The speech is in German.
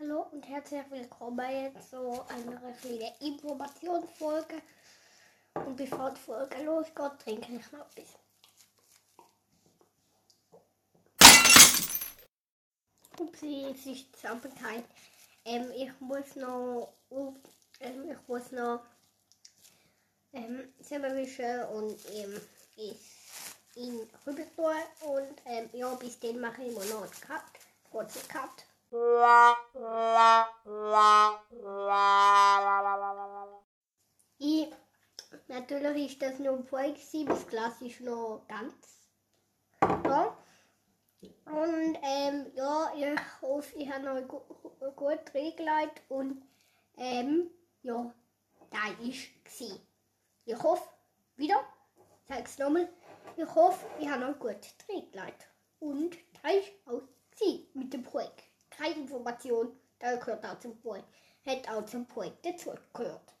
Hallo und herzlich willkommen jetzt zu einer kleinen Informationsfolge. Und bevor die Folge losgeht, trinke ich noch etwas. Upsi, es ist Zusammenhang. Ähm, ich muss noch, ähm, ich muss noch ähm, Zimmer wischen und ähm, ihn rüber tun. Und ähm, ja, bis dann mache ich immer noch einen Cut, kurzen Cut. Natürlich ist das nur ein Volk, das Glas ist noch ganz. Ja. Und ähm, ja, ich hoffe, ich habe noch gu gut reingelegt und ähm, ja, da ist sie. Ich hoffe, wieder, sag es nochmal, ich hoffe, ich habe noch gut reingelegt. Und da ist auch sie mit dem Projekt. Keine Information, da gehört auch zum Projekt. Hat auch zum Projekt dazugehört.